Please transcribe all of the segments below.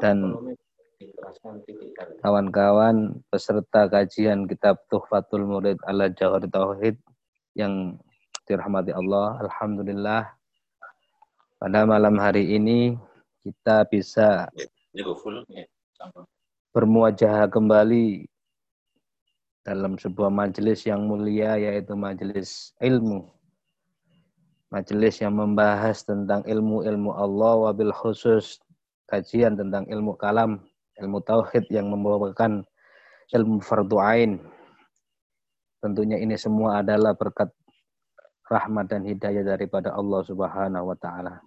dan kawan-kawan peserta kajian kitab Tuhfatul Murid ala Jawhar Tauhid yang dirahmati Allah. Alhamdulillah pada malam hari ini kita bisa bermuajah kembali dalam sebuah majelis yang mulia yaitu majelis ilmu. Majelis yang membahas tentang ilmu-ilmu Allah wabil khusus kajian tentang ilmu kalam, ilmu tauhid yang membawakan ilmu fardu ain. Tentunya ini semua adalah berkat rahmat dan hidayah daripada Allah Subhanahu wa taala.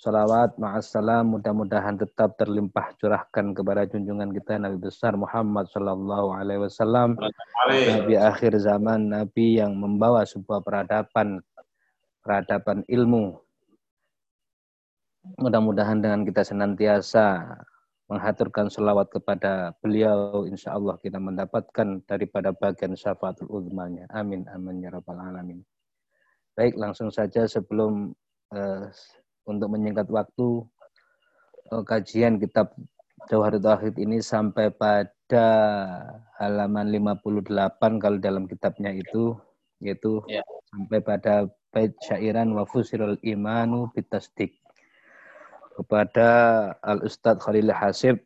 Salawat ma'assalam mudah-mudahan tetap terlimpah curahkan kepada junjungan kita Nabi besar Muhammad sallallahu alaihi wasallam Nabi akhir zaman Nabi yang membawa sebuah peradaban peradaban ilmu Mudah-mudahan dengan kita senantiasa menghaturkan selawat kepada beliau, insya Allah kita mendapatkan daripada bagian syafaatul uzmanya. Amin, amin, ya rabbal alamin. Baik, langsung saja sebelum uh, untuk menyingkat waktu, uh, kajian kitab Jauhar Tauhid ini sampai pada halaman 58 kalau dalam kitabnya itu, yaitu ya. sampai pada bait syairan wa fusirul imanu bitasdik kepada Al Ustadz Khalil Hasib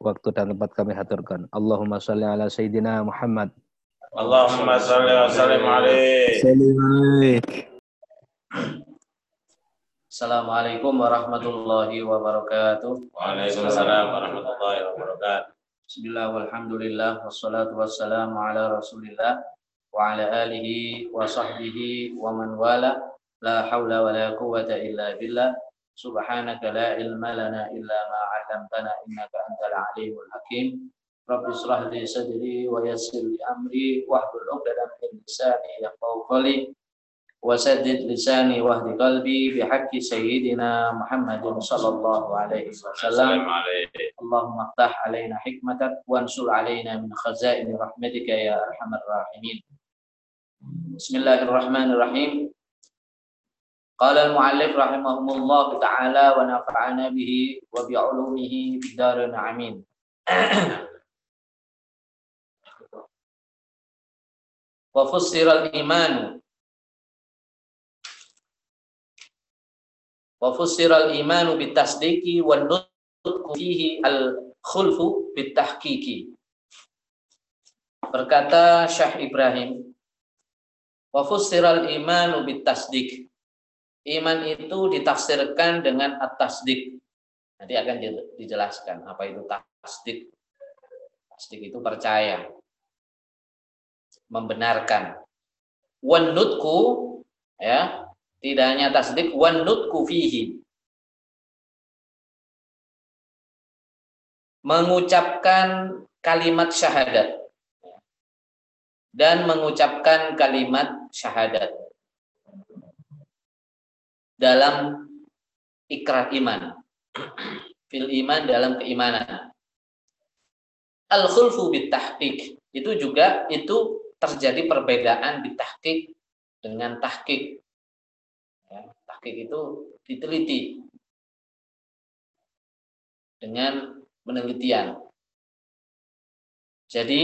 waktu dan tempat kami haturkan. Allahumma salli ala Sayyidina Muhammad. Allahumma salli wa sallim alaih. Assalamualaikum warahmatullahi wabarakatuh. Waalaikumsalam warahmatullahi wabarakatuh. Bismillah walhamdulillah wassalatu wassalamu ala rasulillah wa ala alihi wa sahbihi wa man wala la hawla wa la quwata illa billah سبحانك لا علم لنا إلا ما علمتنا إنك أنت العليم الحكيم. رب اشرح لي صدري ويسر لي أمري واحلل عقدة من لساني يفقهوا قولي. وسدد لساني واهد قلبي بحق سيدنا محمد صلى الله عليه وسلم. اللهم افتح علينا حكمتك وانصر علينا من خزائن رحمتك يا أرحم الراحمين. بسم الله الرحمن الرحيم. Rahimahumullah ta'ala wa nafa'ana bihi wa bi'ulumihi bidarin amin. wa fussira al-iman wa fussira al-iman bitasdiki wa nutqu fihi al-khulfu bitahqiqi. Berkata Syekh Ibrahim wa fussira al-iman bitasdik Iman itu ditafsirkan dengan at-tasdik. Nanti akan dijelaskan apa itu tasdik. Tasdik itu percaya. Membenarkan. Wanutku ya, tidak hanya tasdik, wanutku fihi. Mengucapkan kalimat syahadat dan mengucapkan kalimat syahadat dalam ikrar iman. Fil iman dalam keimanan. Al-khulfu bitahqiq itu juga itu terjadi perbedaan bitahqiq dengan tahqiq. Ya, tahqiq itu diteliti dengan penelitian. Jadi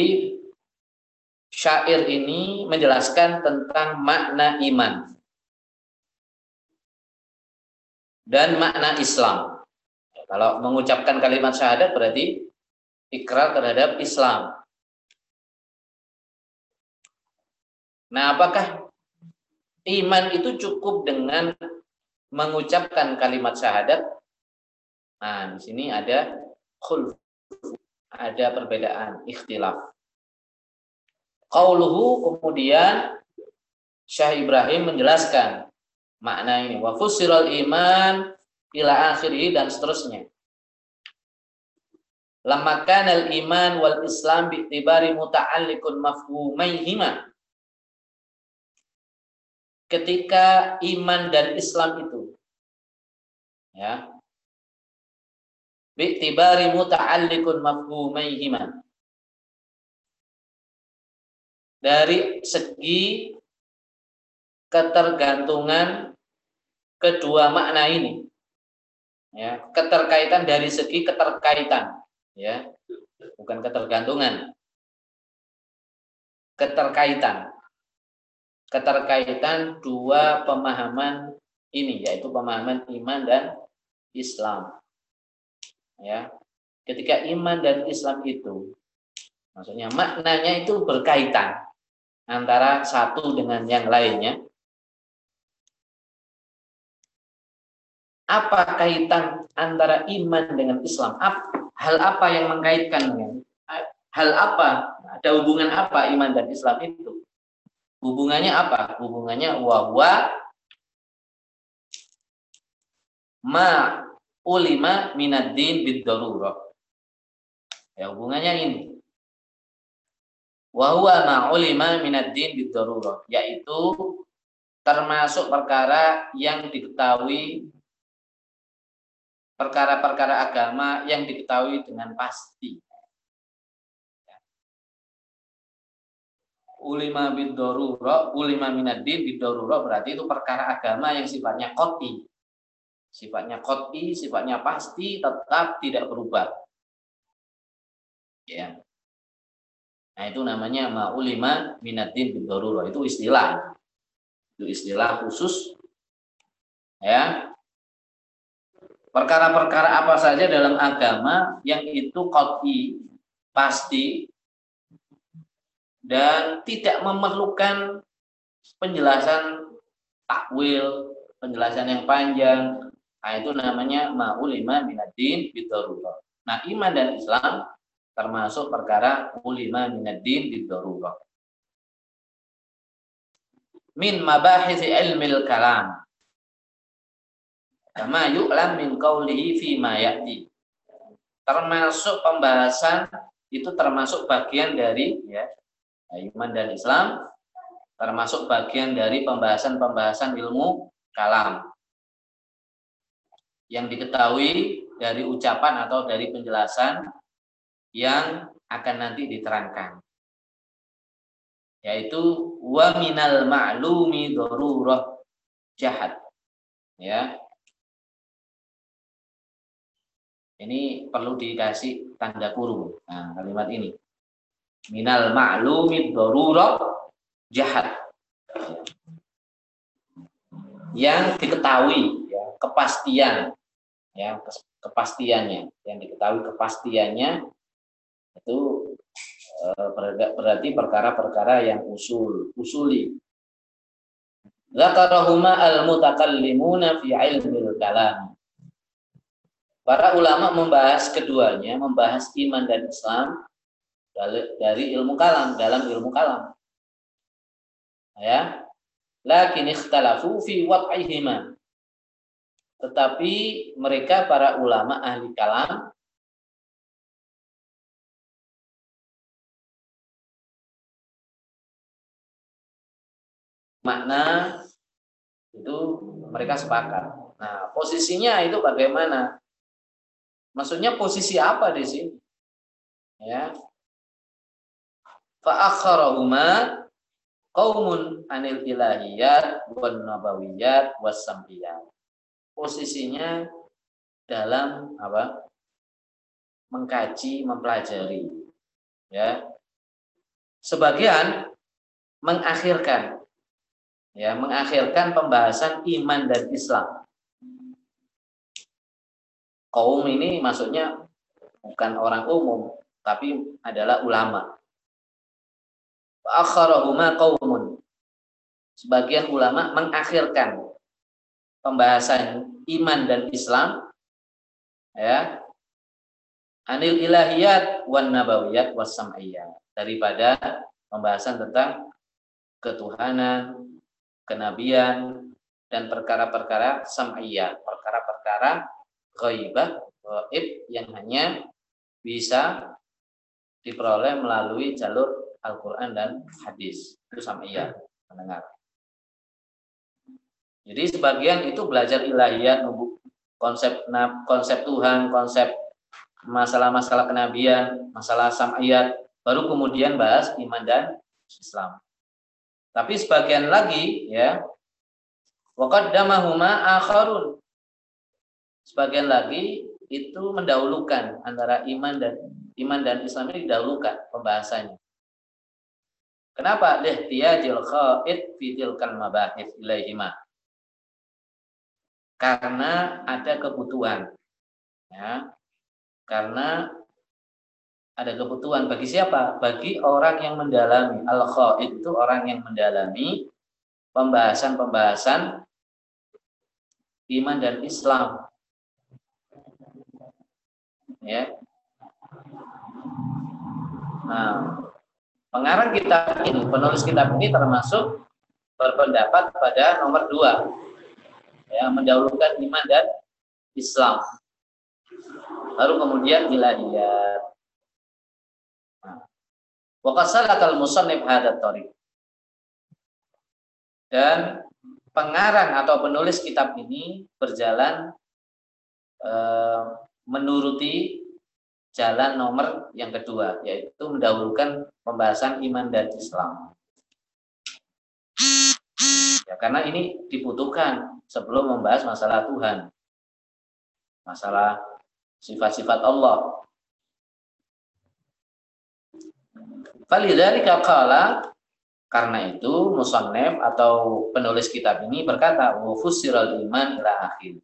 syair ini menjelaskan tentang makna iman. Dan makna Islam. Kalau mengucapkan kalimat syahadat berarti ikrar terhadap Islam. Nah, apakah iman itu cukup dengan mengucapkan kalimat syahadat? Nah, di sini ada khulf, ada perbedaan, ikhtilaf. Qauluhu kemudian Syah Ibrahim menjelaskan makna ini. Wa fusiral iman ila akhirih dan seterusnya. Lamma kana al iman wal islam bi tibari muta'alliqun mafhumaihima ketika iman dan Islam itu ya bi tibari muta'alliqun mafhumaihima dari segi ketergantungan kedua makna ini. Ya, keterkaitan dari segi keterkaitan, ya. Bukan ketergantungan. Keterkaitan. Keterkaitan dua pemahaman ini yaitu pemahaman iman dan Islam. Ya. Ketika iman dan Islam itu maksudnya maknanya itu berkaitan antara satu dengan yang lainnya. Apa kaitan antara iman dengan Islam? Hal apa yang mengkaitkan dengan hal apa? Ada hubungan apa iman dan Islam itu? Hubungannya apa? Hubungannya wahwa ma ulima minad din bid darurah. Ya hubungannya ini. Wa huwa ma ulima minad din bid darurah, yaitu termasuk perkara yang diketahui perkara-perkara agama yang diketahui dengan pasti. Ulima bid darurah, ulima minad din bid darurah berarti itu perkara agama yang sifatnya qati, Sifatnya koti, sifatnya pasti, tetap tidak berubah. Ya. Nah itu namanya ma'ulima minatin bidoruro. Itu istilah. Itu istilah khusus. Ya. Perkara-perkara apa saja dalam agama yang itu koti, pasti, dan tidak memerlukan penjelasan takwil, penjelasan yang panjang, Nah, itu namanya ma'ulima minadin bidorullah. Nah, iman dan Islam termasuk perkara ulima minadin bidorullah. Min mabahisi ilmil kalam. Kama yu'lam min qawlihi fi ma ya'ti. Termasuk pembahasan itu termasuk bagian dari ya iman dan Islam. Termasuk bagian dari pembahasan-pembahasan ilmu kalam. Yang diketahui dari ucapan atau dari penjelasan yang akan nanti diterangkan. Yaitu wa minal ma'lumi darurah jahat ya ini perlu dikasih tanda kurung. Nah, kalimat ini. Minal ma'lumi darurah jahat. Yang diketahui ya, kepastian. Ya kepastiannya. Yang diketahui kepastiannya itu eh, berarti perkara-perkara yang usul usuli. Zakarahuma al-mutakallimuna fi ilmil kalam. Para ulama membahas keduanya, membahas iman dan Islam dari ilmu kalam, dalam ilmu kalam. Ya. Lakin ikhtalafu fi wad'ihima. Tetapi mereka para ulama ahli kalam makna itu mereka sepakat. Nah, posisinya itu bagaimana? Maksudnya posisi apa di sini? Ya. Fa'akharahuma qaumun anil ilahiyat wan nabawiyat was posisinya dalam apa? Mengkaji mempelajari. Ya. Sebagian mengakhirkan. Ya mengakhirkan pembahasan iman dan Islam kaum ini maksudnya bukan orang umum tapi adalah ulama. Akharahuma qaumun. Sebagian ulama mengakhirkan pembahasan iman dan Islam ya. Anil ilahiyat wan nabawiyat was daripada pembahasan tentang ketuhanan, kenabian dan perkara-perkara sam'iyat, perkara-perkara ghaibah, gaib yang hanya bisa diperoleh melalui jalur Al-Qur'an dan hadis. Itu sam'iyat, mendengar. Jadi sebagian itu belajar ilahiyat, konsep konsep Tuhan, konsep masalah-masalah kenabian, masalah sam'iyat, baru kemudian bahas iman dan Islam. Tapi sebagian lagi ya waqaddamahuma akharun. Sebagian lagi itu mendahulukan antara iman dan iman dan Islam ini didahulukan pembahasannya. Kenapa lihtiyajil khaid fi tilkal mabahis ilaihima? Karena ada kebutuhan. Ya. Karena ada kebutuhan bagi siapa? Bagi orang yang mendalami al itu orang yang mendalami pembahasan-pembahasan iman dan Islam. Ya. Nah, pengarang kitab ini, penulis kitab ini termasuk berpendapat pada nomor dua, ya, mendahulukan iman dan Islam. Lalu kemudian ilahiyat. Wakasalakal musannif hadat tariq. Dan pengarang atau penulis kitab ini berjalan e, menuruti jalan nomor yang kedua, yaitu mendahulukan pembahasan iman dan Islam. Ya, karena ini dibutuhkan sebelum membahas masalah Tuhan, masalah sifat-sifat Allah. Falidzalika qala karena itu musannif atau penulis kitab ini berkata wa fusiral iman ila akhir.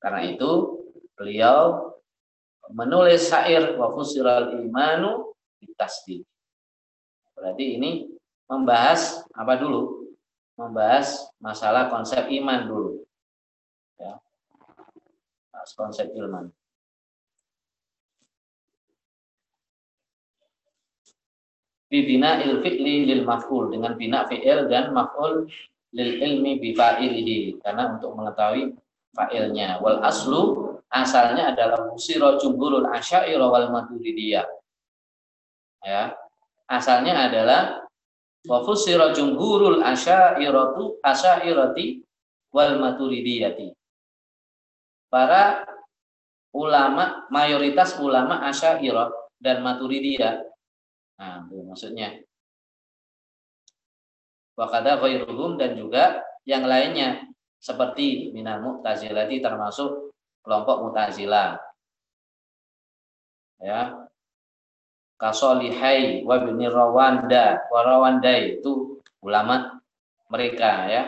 Karena itu beliau menulis syair wa fusiral imanu bitasdid. Berarti ini membahas apa dulu? Membahas masalah konsep iman dulu. Ya. konsep iman. bibina il fi'li lil maf'ul dengan bina fi'il dan maf'ul lil ilmi bi fa'ilihi karena untuk mengetahui fa'ilnya wal aslu asalnya adalah musiro jumhurul asyairah wal maturidiyah ya. Asalnya adalah wa fusira jumhurul asyairatu asyairati wal maturidiyati para ulama mayoritas ulama asyairah dan maturidiyah Nah, itu maksudnya. Wakada ghairuhum dan juga yang lainnya seperti minal mu'tazilati termasuk kelompok mu'tazilah. Ya. Kasolihai wa bin Rawanda, wa Rawanda itu ulama mereka ya.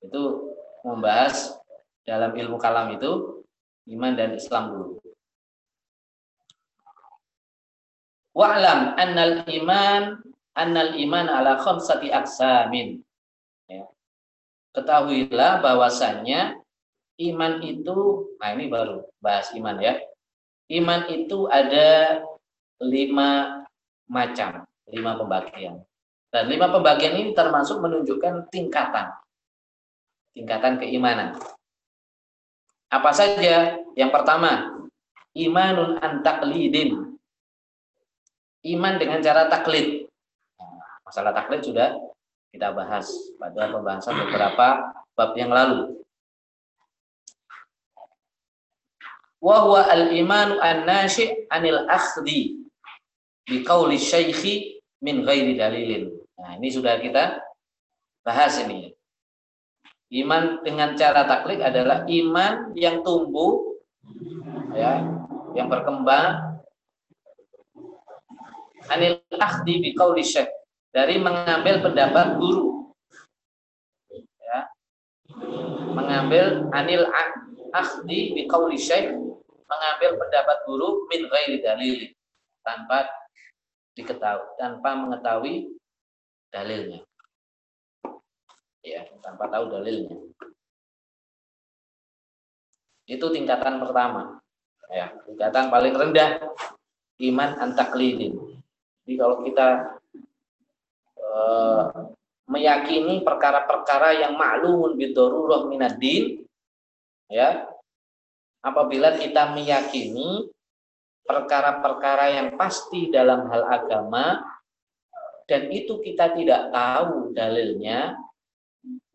Itu membahas dalam ilmu kalam itu iman dan Islam dulu. Wa'lam annal iman annal iman ala khamsati aksamin. Ya. Ketahuilah bahwasannya iman itu, nah ini baru bahas iman ya. Iman itu ada lima macam, lima pembagian. Dan lima pembagian ini termasuk menunjukkan tingkatan. Tingkatan keimanan. Apa saja? Yang pertama, imanun antaklidin iman dengan cara taklid. Nah, masalah taklid sudah kita bahas pada pembahasan beberapa bab yang lalu. Wa huwa al-imanu an-nashi' anil akhdi bi qauli syaikhi min ghairi dalilin. Nah, ini sudah kita bahas ini. Iman dengan cara taklid adalah iman yang tumbuh ya, yang berkembang anil akhdi bi qauli syekh dari mengambil pendapat guru ya mengambil anil akhdi bi qauli syekh mengambil pendapat guru min ghairi dalil tanpa diketahui tanpa mengetahui dalilnya. Ya tanpa tahu dalilnya. Itu tingkatan pertama. Ya tingkatan paling rendah iman antaklidin. Jadi kalau kita uh, meyakini perkara-perkara yang ma'lumun bidorurah minadin, ya, apabila kita meyakini perkara-perkara yang pasti dalam hal agama dan itu kita tidak tahu dalilnya,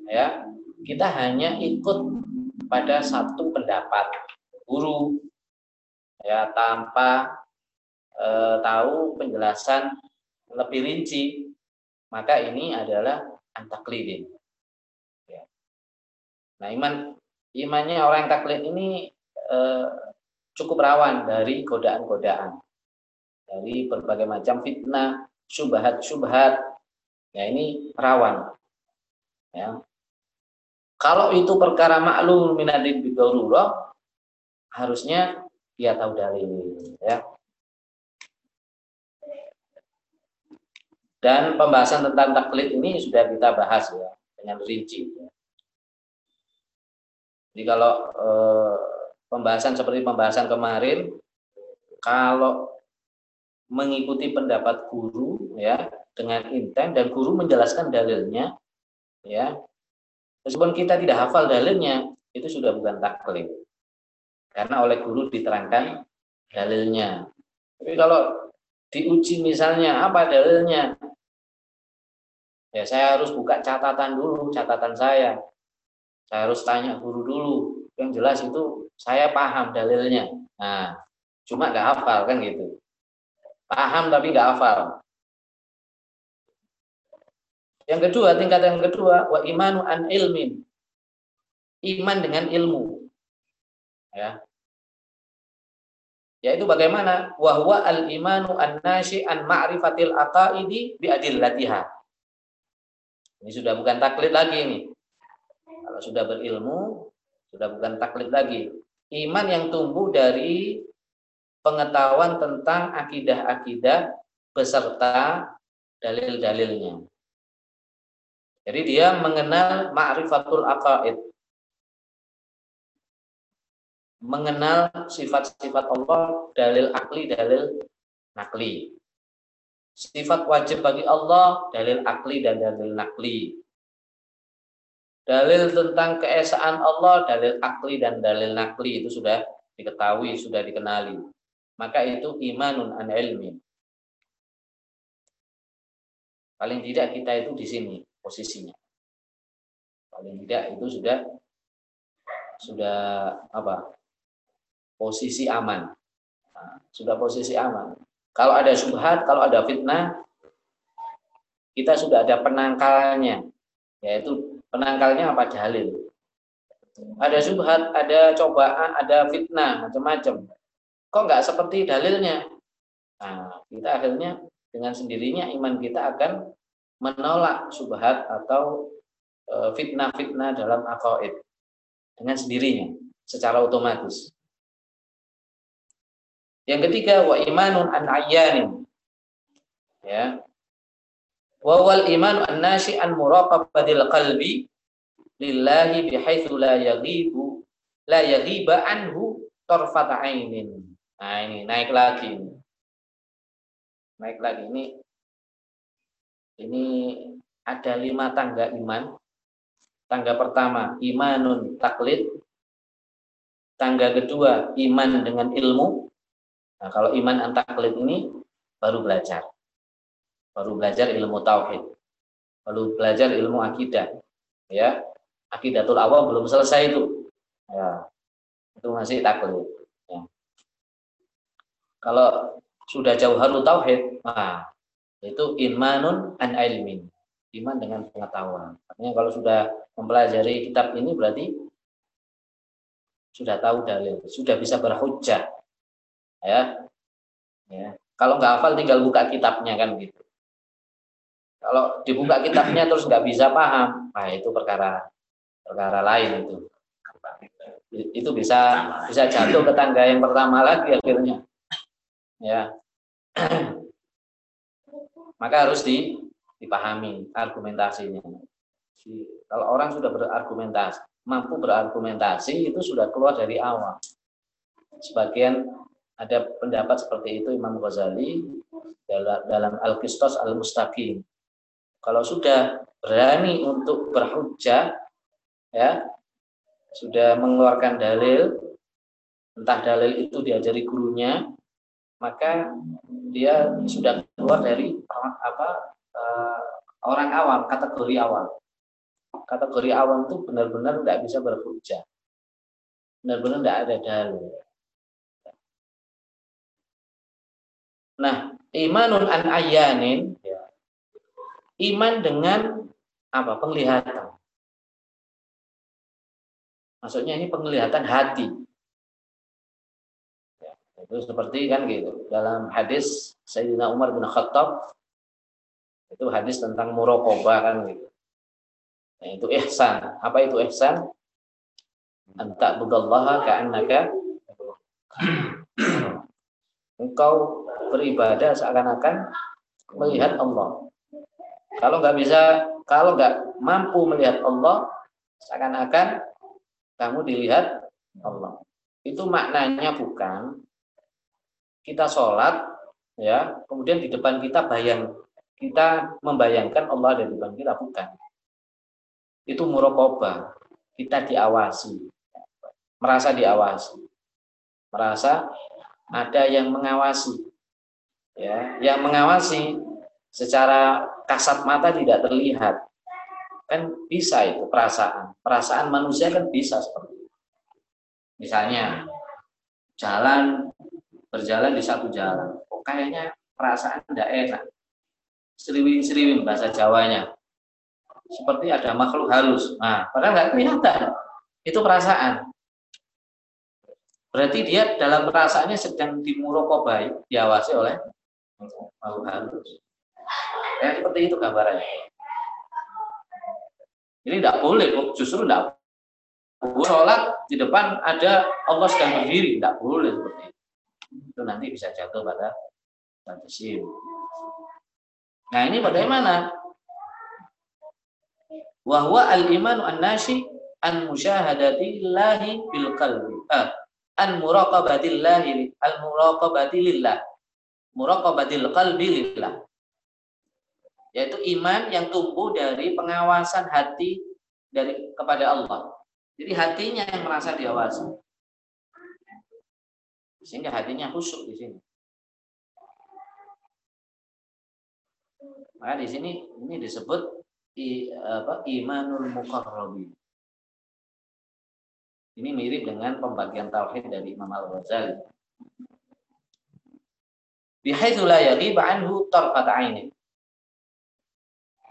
ya, kita hanya ikut pada satu pendapat guru ya tanpa e, tahu penjelasan lebih rinci, maka ini adalah antaklidin. Ya. Nah, iman imannya orang yang taklid ini eh, cukup rawan dari godaan-godaan dari berbagai macam fitnah, syubhat-syubhat. Ya ini rawan. Ya. Kalau itu perkara maklum minadin bidururah, harusnya dia tahu dalil. Ya. Dan pembahasan tentang taklid ini sudah kita bahas ya dengan rinci. Ya. Jadi kalau eh, pembahasan seperti pembahasan kemarin, kalau mengikuti pendapat guru ya dengan intent dan guru menjelaskan dalilnya ya meskipun kita tidak hafal dalilnya itu sudah bukan taklid. Karena oleh guru diterangkan dalilnya. Tapi kalau diuji misalnya apa dalilnya? Ya saya harus buka catatan dulu catatan saya. Saya harus tanya guru dulu. Yang jelas itu saya paham dalilnya nah cuma nggak hafal kan gitu Paham tapi nggak hafal. Yang kedua, tingkat yang kedua, wa imanu an ilmin. Iman dengan ilmu. Ya. Yaitu bagaimana? Wa huwa al imanu an nashi an ma'rifatil aqaidi bi adillatiha. Ini sudah bukan taklid lagi ini. Kalau sudah berilmu, sudah bukan taklid lagi. Iman yang tumbuh dari pengetahuan tentang akidah-akidah beserta dalil-dalilnya. Jadi dia mengenal ma'rifatul aqaid. Mengenal sifat-sifat Allah, dalil akli, dalil nakli. Sifat wajib bagi Allah, dalil akli dan dalil nakli. Dalil tentang keesaan Allah, dalil akli dan dalil nakli itu sudah diketahui, sudah dikenali maka itu imanun an ilmi. Paling tidak kita itu di sini posisinya. Paling tidak itu sudah sudah apa? Posisi aman. Nah, sudah posisi aman. Kalau ada subhat, kalau ada fitnah, kita sudah ada penangkalnya, yaitu penangkalnya apa dalil. Ada subhat, ada cobaan, ada fitnah, macam-macam kok nggak seperti dalilnya? Nah, kita akhirnya dengan sendirinya iman kita akan menolak subhat atau e, fitnah-fitnah dalam akaid dengan sendirinya secara otomatis. Yang ketiga wa imanun an ayyanin. Ya. Wa wal iman an nashi an muraqabatil qalbi lillahi bihaitsu la yaghibu la yaghiba anhu tarfata ainin. Nah ini naik lagi. Naik lagi ini. Ini ada lima tangga iman. Tangga pertama imanun taklid. Tangga kedua iman dengan ilmu. Nah, kalau iman antaklid ini baru belajar. Baru belajar ilmu tauhid. Baru belajar ilmu akidah. Ya, akidatul awal belum selesai itu. Ya, itu masih taklid. Kalau sudah jauh halu tauhid, nah itu imanun an ilmin. Iman dengan pengetahuan. Artinya kalau sudah mempelajari kitab ini berarti sudah tahu dalil, sudah bisa berhujjah. Ya. Ya. Kalau nggak hafal tinggal buka kitabnya kan gitu. Kalau dibuka kitabnya terus nggak bisa paham, nah itu perkara perkara lain itu. Itu bisa bisa jatuh ke tangga yang pertama lagi akhirnya. Ya. Maka harus di, dipahami argumentasinya. Kalau orang sudah berargumentasi mampu berargumentasi itu sudah keluar dari awal. Sebagian ada pendapat seperti itu Imam Ghazali dalam, dalam Al-Qistos Al-Mustaqim kalau sudah berani untuk berhujjah ya sudah mengeluarkan dalil entah dalil itu diajari gurunya maka dia sudah keluar dari apa uh, orang awam kategori awam. Kategori awam itu benar-benar tidak bisa berhujah. Benar-benar tidak ada dalil. Nah imanun an ayanin ya, iman dengan apa penglihatan Maksudnya ini penglihatan hati. Ya, itu seperti kan gitu. Dalam hadis Sayyidina Umar bin Khattab itu hadis tentang muraqabah kan gitu. Nah, itu ihsan. Apa itu ihsan? Anta budallaha ka'annaka engkau beribadah seakan-akan melihat Allah. Kalau nggak bisa, kalau nggak mampu melihat Allah, seakan-akan kamu dilihat Allah. Itu maknanya bukan kita sholat, ya, kemudian di depan kita bayang, kita membayangkan Allah di depan kita, bukan. Itu murokoba, kita diawasi, merasa diawasi, merasa ada yang mengawasi, ya, yang mengawasi secara kasat mata tidak terlihat, Kan bisa itu perasaan. Perasaan manusia kan bisa seperti itu. Misalnya jalan berjalan di satu jalan. Oh, kayaknya perasaan tidak enak. Seriwin-seriwin bahasa Jawanya. Seperti ada makhluk halus. Nah, padahal nggak kelihatan. Itu perasaan. Berarti dia dalam perasaannya sedang dimurokobai, diawasi oleh makhluk halus. Ya, seperti itu gambarannya. Ini tidak boleh, justru tidak boleh. Sholat di depan ada Allah sedang berdiri, tidak boleh seperti itu. Itu nanti bisa jatuh pada fantasim. Nah ini bagaimana? Wahwa al-imanu an-nasi an musyahadatillahi bil qalbi. Ah, an muraqabatillahi al muraqabati lillah. Muraqabatil qalbi lillah yaitu iman yang tumbuh dari pengawasan hati dari kepada Allah. Jadi hatinya yang merasa diawasi. Sehingga hatinya khusyuk di sini. Maka di sini ini disebut i, apa, imanul muqarrabin. Ini mirip dengan pembagian tauhid dari Imam Al-Ghazali. Bihaitsu la yaghib anhu tarfat ainin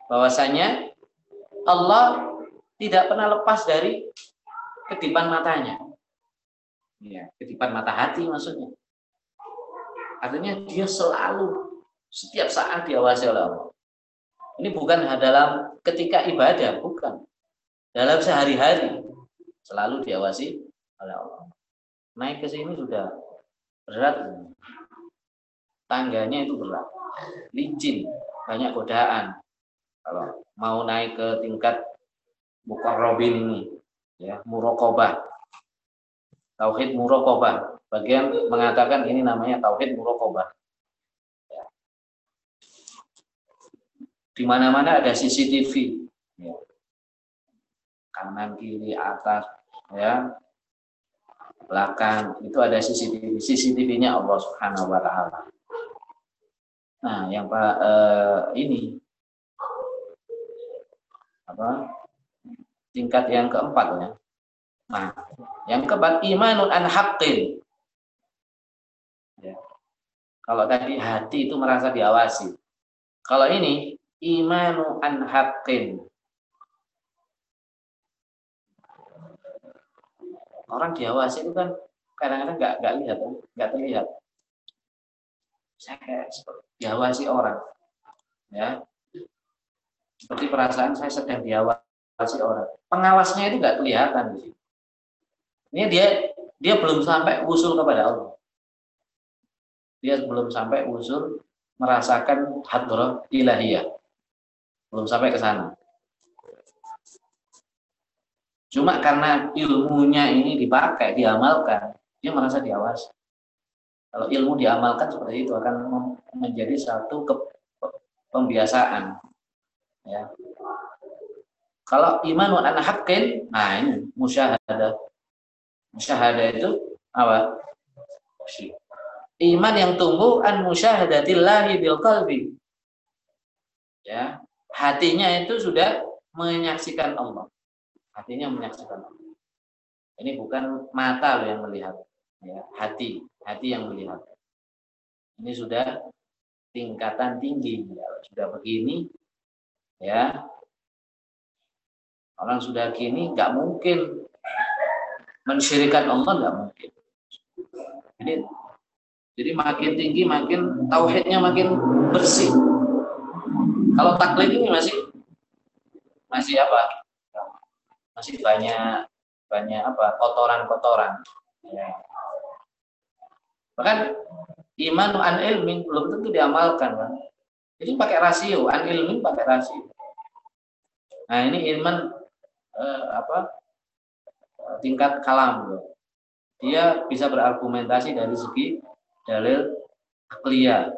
bahwasanya Allah tidak pernah lepas dari kedipan matanya. Ya, kedipan mata hati maksudnya. Artinya dia selalu setiap saat diawasi oleh Allah. Ini bukan dalam ketika ibadah, bukan. Dalam sehari-hari selalu diawasi oleh Allah. Naik ke sini sudah berat. Tangganya itu berat. Licin, banyak godaan kalau mau naik ke tingkat mukarrobin ini ya murokobah tauhid murokobah bagian mengatakan ini namanya tauhid murokobah ya. di mana-mana ada CCTV ya. kanan kiri atas ya. Belakang itu ada CCTV CCTV-nya Allah Subhanahu wa taala. Nah yang Pak eh, ini apa tingkat yang keempat ya. Nah, yang keempat imanun an. Ya. Kalau tadi hati itu merasa diawasi. Kalau ini imanu an haqqin. Orang diawasi itu kan kadang-kadang nggak nggak lihat, nggak terlihat. Saya kayak diawasi orang, ya seperti perasaan saya sedang diawasi orang. Pengawasnya itu nggak kelihatan di sini. Ini dia dia belum sampai usul kepada Allah. Dia belum sampai usul merasakan hadrah ilahiyah. Belum sampai ke sana. Cuma karena ilmunya ini dipakai, diamalkan, dia merasa diawasi. Kalau ilmu diamalkan seperti itu akan menjadi satu ke, pembiasaan. Ya. Kalau iman wa ana haqqin, nah ini musyahadah. Musyahadah itu apa? Iman yang tumbuh an musyahadatillahi bil qalbi. Ya, hatinya itu sudah menyaksikan Allah. Hatinya menyaksikan Allah. Ini bukan mata loh yang melihat, ya, hati, hati yang melihat. Ini sudah tingkatan tinggi. Ya, sudah begini, ya orang sudah gini nggak mungkin mensyirikan Allah nggak mungkin. Jadi jadi makin tinggi makin tauhidnya makin bersih. Kalau taklid ini masih masih apa? Masih banyak banyak apa? kotoran-kotoran. Ya. Bahkan iman an ilmin belum tentu diamalkan, kan? Jadi pakai rasio, an ilmin pakai rasio. Nah, ini iman eh, apa? tingkat kalam. Dia bisa berargumentasi dari segi dalil nakliyah.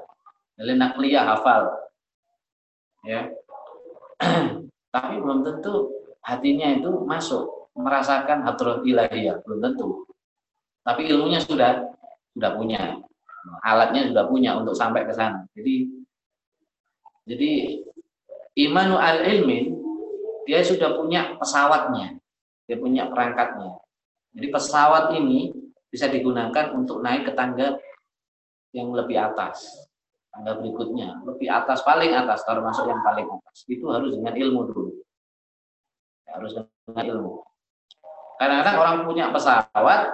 Dalil nakliyah hafal. Ya. Tapi belum tentu hatinya itu masuk merasakan hadrat ilahiyah, belum tentu. Tapi ilmunya sudah sudah punya. Alatnya sudah punya untuk sampai ke sana. Jadi jadi imanu al ilmin dia sudah punya pesawatnya, dia punya perangkatnya. Jadi pesawat ini bisa digunakan untuk naik ke tangga yang lebih atas. Tangga berikutnya lebih atas paling atas termasuk yang paling atas. Itu harus dengan ilmu dulu. Harus dengan ilmu. Kadang-kadang orang punya pesawat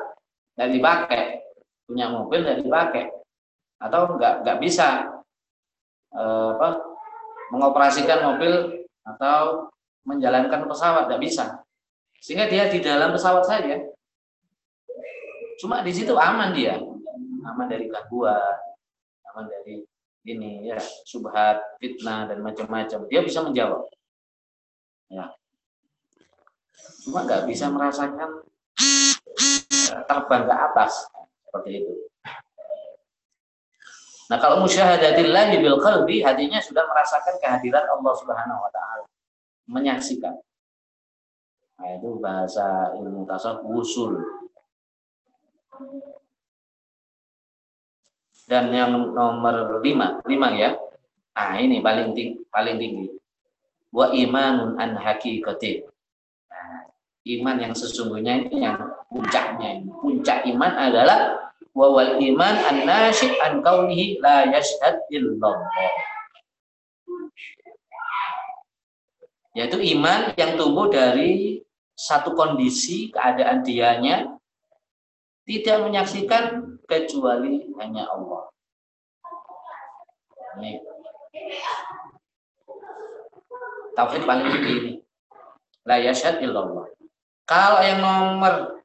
dan dipakai. Punya mobil dan dipakai. Atau nggak nggak bisa eh, apa mengoperasikan mobil atau menjalankan pesawat nggak bisa sehingga dia di dalam pesawat saja cuma di situ aman dia aman dari gangguan, aman dari ini ya subhat, fitnah dan macam-macam. Dia bisa menjawab. Ya. Cuma nggak bisa merasakan ya, terbang ke atas seperti itu. Nah, kalau musyahadatillah bil qalbi, hatinya sudah merasakan kehadiran Allah Subhanahu wa taala. Menyaksikan. Nah, itu bahasa ilmu tasawuf usul. dan yang nomor lima lima ya. Ah ini paling tinggi paling tinggi. Wa imanun an hakikati. Nah, iman yang sesungguhnya ini yang puncaknya ini. Puncak iman adalah wa wal iman an nasyid an kaunihi la yashhad illallah yaitu iman yang tumbuh dari satu kondisi keadaan dianya tidak menyaksikan kecuali hanya Allah. Ini tauhid paling tinggi ini. La illallah. Kalau yang nomor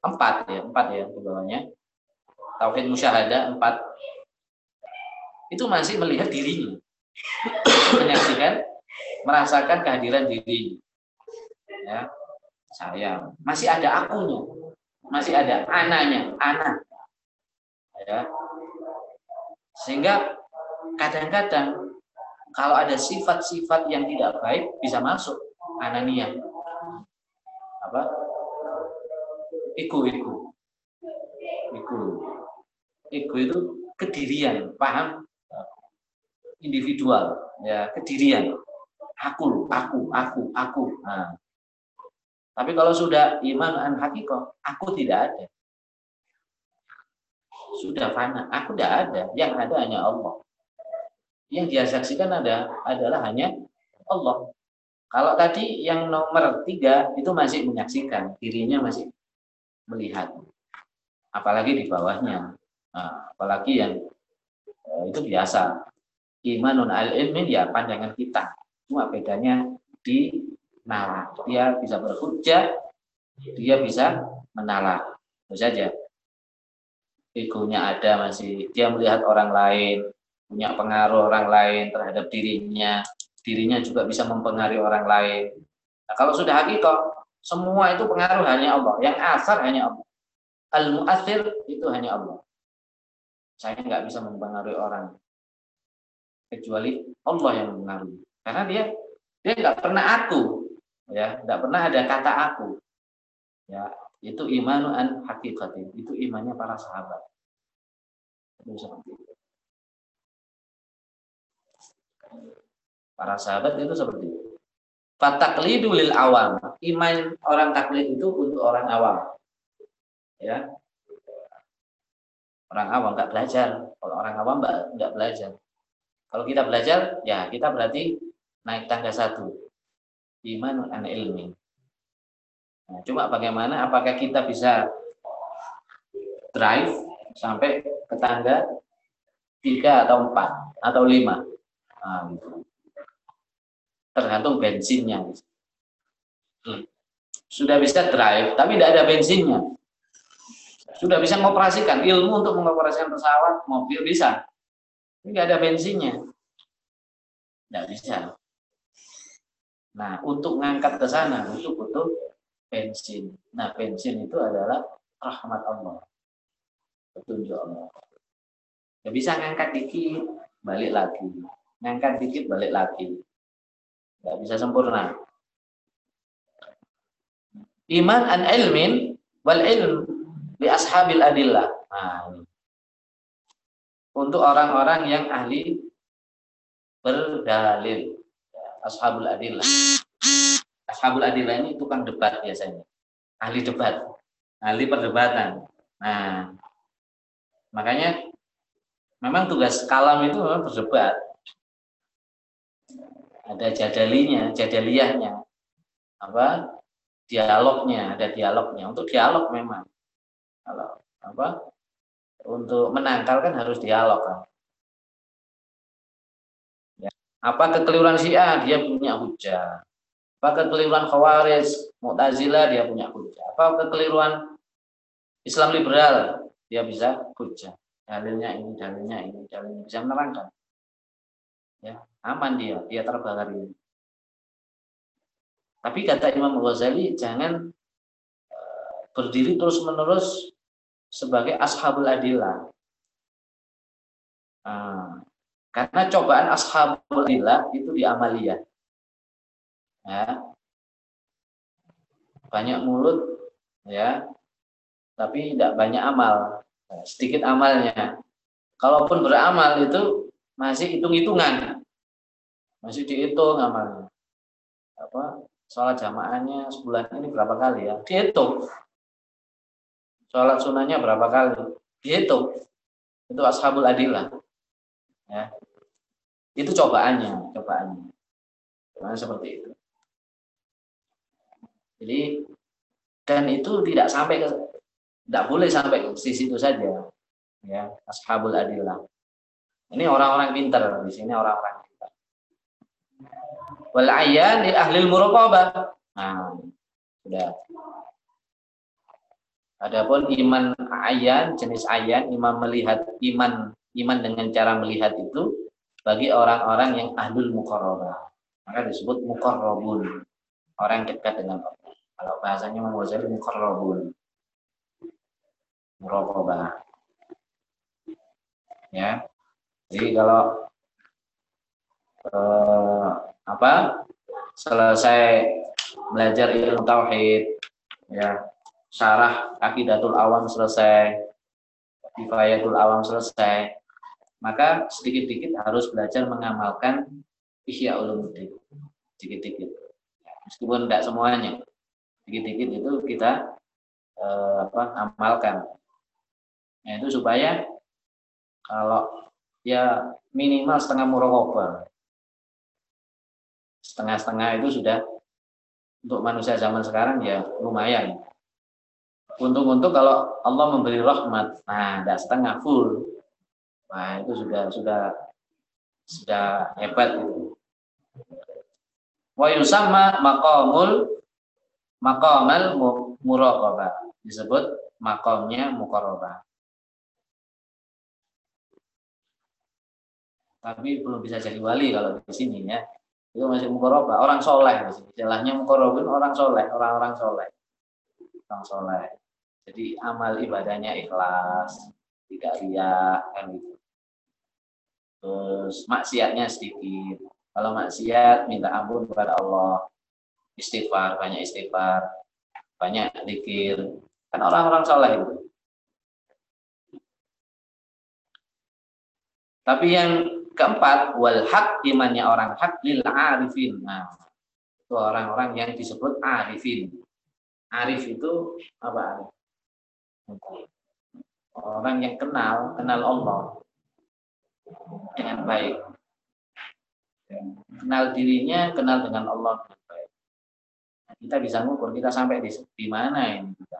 empat ya, empat ya bawahnya. Tauhid musyahada empat. Itu masih melihat dirinya. Menyaksikan, merasakan kehadiran diri. Ya, saya masih ada akunya, masih ada anaknya, anak. Ya. Sehingga kadang-kadang kalau ada sifat-sifat yang tidak baik bisa masuk anania. Apa? Ego. Ego itu kedirian paham? Individual ya kedirian aku aku aku aku nah. tapi kalau sudah iman an hakikoh aku tidak ada sudah fana. Aku tidak ada. Yang ada hanya Allah. Yang dia saksikan ada adalah hanya Allah. Kalau tadi yang nomor tiga itu masih menyaksikan, dirinya masih melihat. Apalagi di bawahnya. Nah, apalagi yang eh, itu biasa. Imanun al-ilmin ya pandangan kita. Cuma bedanya di nalar. Dia bisa berhujjah, dia bisa menalar. Itu saja. Egonya ada masih. Dia melihat orang lain punya pengaruh orang lain terhadap dirinya. Dirinya juga bisa mempengaruhi orang lain. Nah, kalau sudah hakikat semua itu pengaruh hanya Allah. Yang asal hanya Allah. Al muathir itu hanya Allah. Saya nggak bisa mempengaruhi orang. Kecuali Allah yang mempengaruhi karena dia dia nggak pernah aku ya. Nggak pernah ada kata aku. Ya itu imanu an hakikatin itu imannya para sahabat. Itu seperti para sahabat itu seperti itu. Fataklidu lil awam. Iman orang taklid itu untuk orang awam. Ya. Orang awam nggak belajar. Kalau orang awam nggak belajar. Kalau kita belajar ya kita berarti naik tangga satu. Iman an ilmi. Nah, cuma bagaimana apakah kita bisa drive sampai ke tangga tiga atau empat atau lima? Nah, gitu. tergantung bensinnya. Sudah bisa drive tapi tidak ada bensinnya. Sudah bisa mengoperasikan ilmu untuk mengoperasikan pesawat mobil bisa. Nggak ada bensinnya. Tidak bisa nah untuk ngangkat ke sana itu butuh bensin nah bensin itu adalah rahmat Allah petunjuk Allah. Ya bisa ngangkat dikit, balik lagi. Ngangkat dikit, balik lagi. Tidak bisa sempurna. Iman an ilmin wal ilm di ashabil adillah. Nah. Untuk orang-orang yang ahli berdalil. Ashabul adillah. Ashabul adillah ini tukang debat biasanya. Ahli debat. Ahli perdebatan. Nah, Makanya memang tugas kalam itu memang berdebat. Ada jadalinya, jadaliyahnya. Apa? Dialognya, ada dialognya. Untuk dialog memang. Kalau apa? Untuk menangkal kan harus dialog kan. Apa kekeliruan Syiah? Dia punya hujah. Apa kekeliruan Khawarij, Mu'tazilah dia punya hujah. Apa kekeliruan Islam liberal? dia bisa hujah dalilnya ini dalilnya ini dalilnya bisa menerangkan ya aman dia dia terbagari tapi kata Imam Ghazali jangan uh, berdiri terus menerus sebagai ashabul adillah uh, karena cobaan ashabul adillah itu di amalia. Ya. Banyak mulut ya. Tapi tidak banyak amal. Sedikit amalnya. Kalaupun beramal itu masih hitung-hitungan. Masih dihitung amalnya. Apa? Sholat jamaahnya sebulan ini berapa kali ya? Dihitung. Sholat sunnahnya berapa kali? Dihitung. Itu ashabul adillah. Ya itu cobaannya cobaannya cobaan seperti itu jadi dan itu tidak sampai ke tidak boleh sampai ke sisi itu saja. Ya, ashabul adillah. Ini orang-orang pintar di sini orang-orang pintar. Wal ayyan di ahli muraqabah. Nah, sudah. Adapun iman ayan, jenis ayan, iman melihat iman iman dengan cara melihat itu bagi orang-orang yang ahlul muqarrabah. Maka disebut muqarrabun. Orang yang dekat dengan Allah. Kalau bahasanya Imam muqarrabun muraqabah. Ya. Jadi kalau eh, apa? Selesai belajar ilmu tauhid ya, syarah akidatul awam selesai, kifayatul awam selesai, maka sedikit-sedikit harus belajar mengamalkan ihya ulumuddin. Sedikit-sedikit. Meskipun tidak semuanya. Sedikit-sedikit itu kita eh, apa amalkan Nah, itu supaya kalau ya minimal setengah murokobah. Setengah-setengah itu sudah untuk manusia zaman sekarang ya lumayan. Untung-untung kalau Allah memberi rahmat, nah tidak setengah full, nah itu sudah sudah sudah hebat. Itu. Wa yusamma maqamul maqamal muraqabah disebut makomnya muqarrabah. tapi belum bisa jadi wali kalau di sini ya. Itu masih mukoroba orang soleh istilahnya mukorobin orang soleh orang-orang soleh. Orang soleh. Jadi amal ibadahnya ikhlas tidak ria kan gitu terus maksiatnya sedikit kalau maksiat minta ampun kepada Allah istighfar banyak istighfar banyak dikir kan orang-orang soleh itu tapi yang Keempat, wal hak imannya orang hak lil arifin. Nah, itu orang-orang yang disebut arifin. Arif itu apa? Orang yang kenal, kenal Allah dengan baik. Kenal dirinya, kenal dengan Allah baik. kita bisa ngukur kita sampai di, di mana ini kita.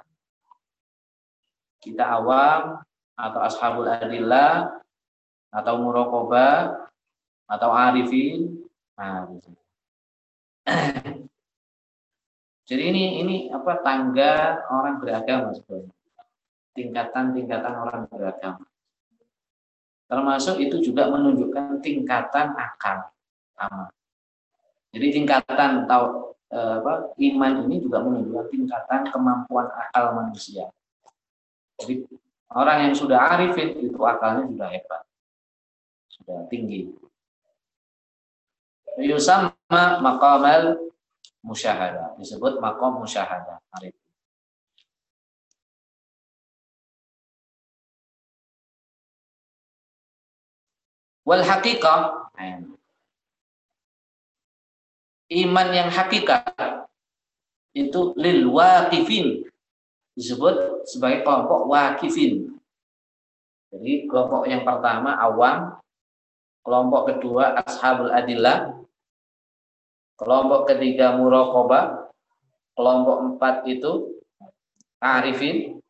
Kita awam atau ashabul adillah atau murokoba atau arifin. Nah, gitu. Jadi ini ini apa tangga orang beragama sebenarnya. Tingkatan-tingkatan orang beragama. Termasuk itu juga menunjukkan tingkatan akal sama. Jadi tingkatan tahu eh, apa iman ini juga menunjukkan tingkatan kemampuan akal manusia. Jadi orang yang sudah arifin itu akalnya sudah hebat. Sudah tinggi. Yusama maqamal musyahadah. Disebut makom musyahadah. Arif. Wal hakikah. Iman yang hakikat itu lil waqifin disebut sebagai kelompok wakifin. Jadi kelompok yang pertama awam, kelompok kedua ashabul adillah, Kelompok ketiga murakoba, kelompok empat itu arifin.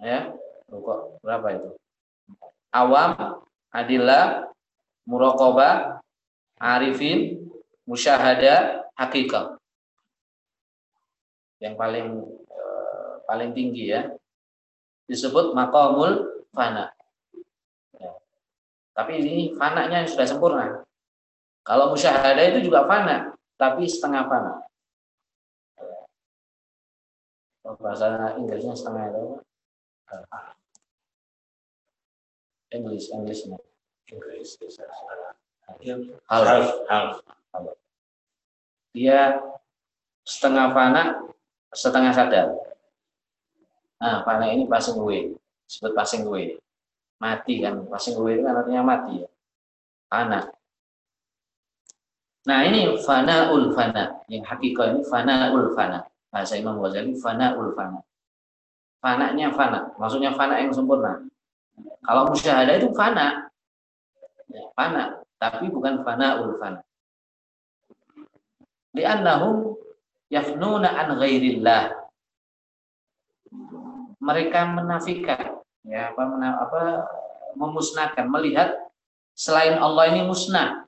Ya, kok berapa itu? Awam, adillah, murakoba, arifin, musyahada, hakikat. Yang paling eh, paling tinggi ya. Disebut makomul fana. Ya. Tapi ini fananya sudah sempurna. Kalau musyahadah itu juga fana, tapi setengah fana. Bahasa Inggrisnya setengah itu. English, Englishnya. Inggris. Half. Half. Dia setengah fana, setengah sadar. Nah, fana ini passing away. Disebut passing away. Mati kan. Passing away itu kan artinya mati ya. Fana. Nah ini fana ul fana. Yang hakikat ini fana ul fana. Bahasa Imam Ghazali fana ul fana. Fananya fana. Maksudnya fana yang sempurna. Kalau musyahadah itu fana. Ya, fana. Tapi bukan fana ul fana. Liannahum yafnuna an ghairillah. Mereka menafikan ya apa, apa memusnahkan melihat selain Allah ini musnah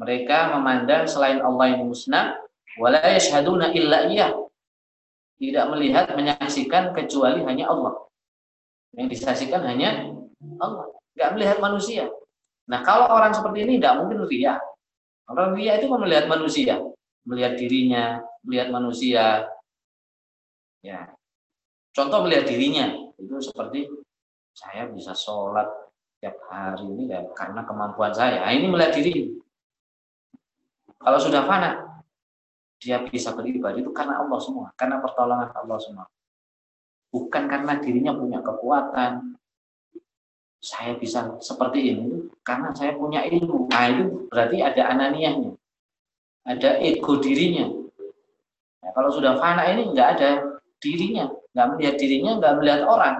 mereka memandang selain Allah yang musnah, wala yashhaduna illa iya. Tidak melihat, menyaksikan kecuali hanya Allah. Yang disaksikan hanya Allah. Tidak melihat manusia. Nah kalau orang seperti ini tidak mungkin ria. Orang ria itu melihat manusia. Melihat dirinya, melihat manusia. Ya. Contoh melihat dirinya. Itu seperti saya bisa sholat tiap hari ini ya karena kemampuan saya. Nah, ini melihat diri. Kalau sudah fana, dia bisa beribadah itu karena Allah semua, karena pertolongan Allah semua. Bukan karena dirinya punya kekuatan. Saya bisa seperti ini karena saya punya ilmu. Nah itu berarti ada ananiahnya. Ada ego dirinya. Nah, kalau sudah fana ini nggak ada dirinya, nggak melihat dirinya, nggak melihat orang,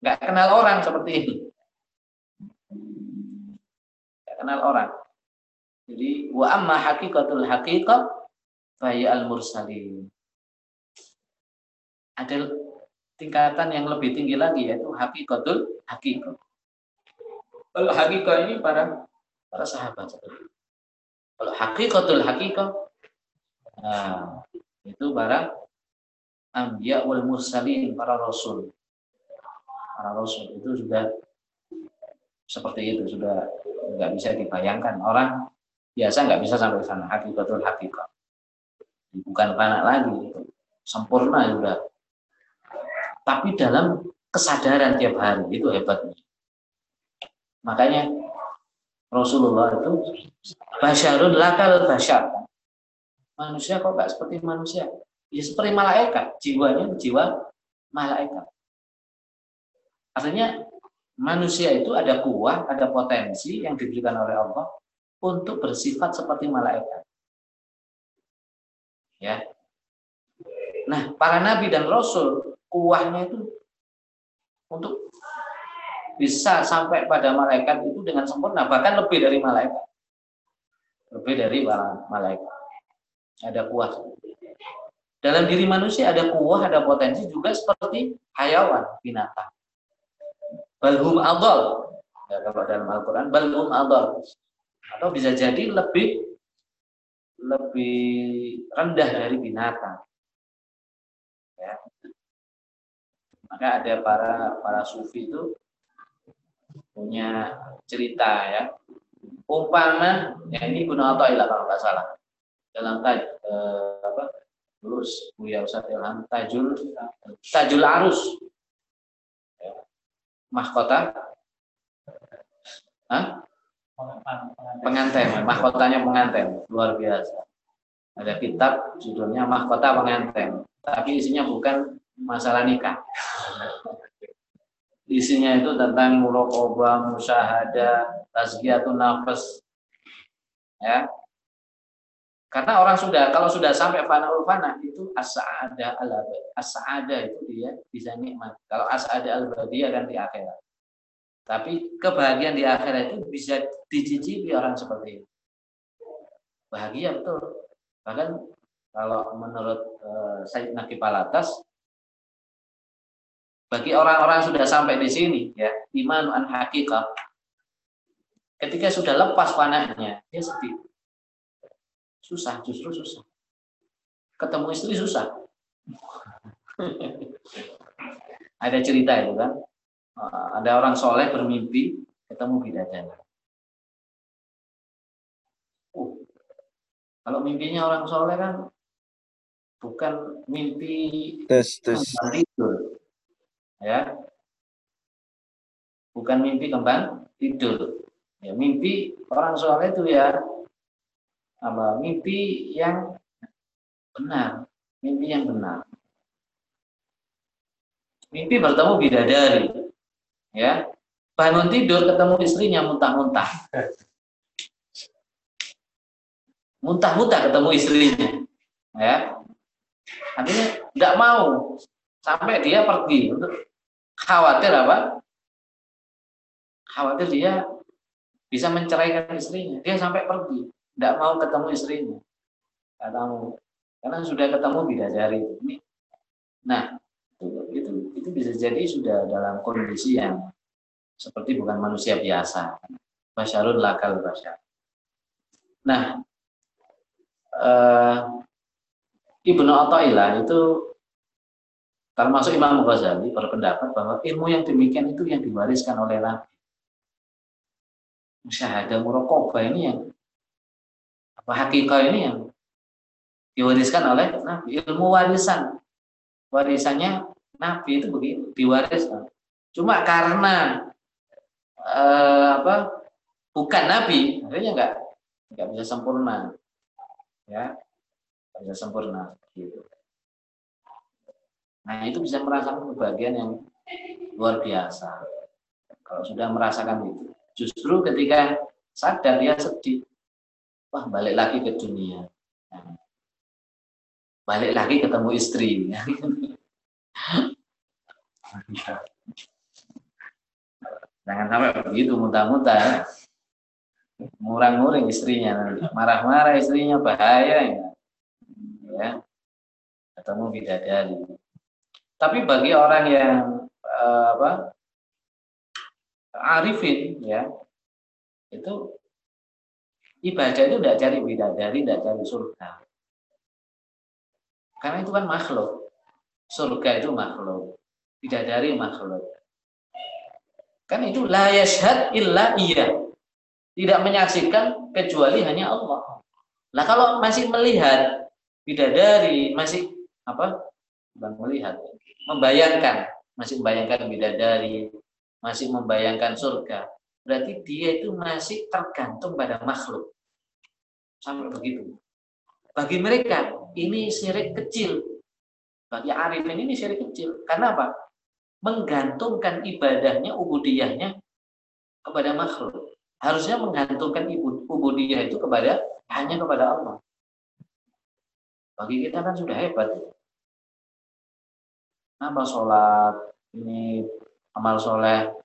nggak kenal orang seperti ini, nggak kenal orang. Jadi wa amma hakikatul haqiqah faya al mursalin. Ada tingkatan yang lebih tinggi lagi yaitu hakikatul haqiqah. Kalau hakikah ini para para sahabat. Kalau hakikatul haqiqah nah, itu para anbiya wal mursalin, para rasul. Para rasul itu sudah seperti itu sudah nggak bisa dibayangkan orang biasa nggak bisa sampai sana hakikatul hakikat bukan fana lagi sempurna juga tapi dalam kesadaran tiap hari itu hebatnya makanya Rasulullah itu basyarun lakal basyar manusia kok nggak seperti manusia ya seperti malaikat jiwanya jiwa malaikat artinya manusia itu ada kuah ada potensi yang diberikan oleh Allah untuk bersifat seperti malaikat. Ya. Nah, para nabi dan rasul kuahnya itu untuk bisa sampai pada malaikat itu dengan sempurna, bahkan lebih dari malaikat. lebih dari malaikat. Ada kuah. Dalam diri manusia ada kuah, ada potensi juga seperti hayawan, binatang. Balhum adol. Ya, kalau dalam Al-Quran, balhum adol. Atau bisa jadi lebih lebih rendah dari binatang. Maka ada para para sufi itu punya cerita ya. Umpama, ya ini Gunung Athaillah kalau nggak salah. Dalam taj, eh, apa? Lurus Buya Ustaz Ilham Tajul Tajul Arus. Ya. Mahkota Hah? Pengantin, mahkotanya pengantin, luar biasa. Ada kitab judulnya Mahkota Pengantin, tapi isinya bukan masalah nikah isinya itu tentang muraqabah, musyahada, tazkiyatun nafas. Ya. Karena orang sudah kalau sudah sampai fana fana itu as-sa'ada al As-sa'ada itu dia bisa nikmat. Kalau as-sa'ada al-badiyah kan di akhirat. Tapi kebahagiaan di akhirat itu bisa dicicipi orang seperti itu. Bahagia betul. Bahkan kalau menurut uh, Said Naqi Palatas bagi orang-orang sudah sampai di sini, ya, iman an hakikah, ketika sudah lepas panahnya, dia sedih. Susah, justru susah. Ketemu istri susah. Ada cerita itu kan. Ah, ada orang soleh bermimpi ketemu bidadari. Uh, kalau mimpinya orang soleh kan bukan mimpi tes tes tidur ya. Bukan mimpi kembang tidur. Ya mimpi orang soleh itu ya apa mimpi yang benar mimpi yang benar. Mimpi bertemu bidadari ya. Bangun tidur ketemu istrinya muntah-muntah. Muntah-muntah ketemu istrinya ya. Artinya tidak mau sampai dia pergi untuk khawatir apa? Khawatir dia bisa menceraikan istrinya. Dia sampai pergi, tidak mau ketemu istrinya. Tidak mau, karena sudah ketemu bidadari ini. Nah, itu, itu bisa jadi sudah dalam kondisi yang seperti bukan manusia biasa. Basyarun lakal basyar. Nah, uh, Ibnu Athaillah itu Termasuk Imam Ghazali berpendapat bahwa ilmu yang demikian itu yang diwariskan oleh Nabi. Syahadah murokobah ini yang apa hakikat ini yang diwariskan oleh Nabi. Ilmu warisan. Warisannya Nabi itu begitu, diwariskan. Cuma karena eh, apa bukan Nabi, akhirnya enggak enggak bisa sempurna. Ya, bisa sempurna gitu. Nah itu bisa merasakan kebahagiaan yang luar biasa. Kalau sudah merasakan itu. Justru ketika sadar dia sedih. Wah balik lagi ke dunia. Nah, balik lagi ketemu istri. Jangan sampai begitu muntah-muntah. Ya. Murang-muring istrinya Marah-marah istrinya bahaya ya. ya. Ketemu bidadari. Tapi bagi orang yang uh, apa arifin ya itu ibadah itu tidak cari bidadari, tidak cari surga. Karena itu kan makhluk. Surga itu makhluk. Bidadari makhluk. Kan itu la yashhad illa iya. Tidak menyaksikan kecuali hanya Allah. Nah kalau masih melihat bidadari, masih apa? Bukan melihat, membayangkan, masih membayangkan bidadari, masih membayangkan surga, berarti dia itu masih tergantung pada makhluk. Sampai begitu. Bagi mereka ini syirik kecil. Bagi arifin ini syirik kecil. Karena apa? Menggantungkan ibadahnya, ubudiyahnya kepada makhluk. Harusnya menggantungkan ubudiyah itu kepada hanya kepada Allah. Bagi kita kan sudah hebat apa sholat ini amal soleh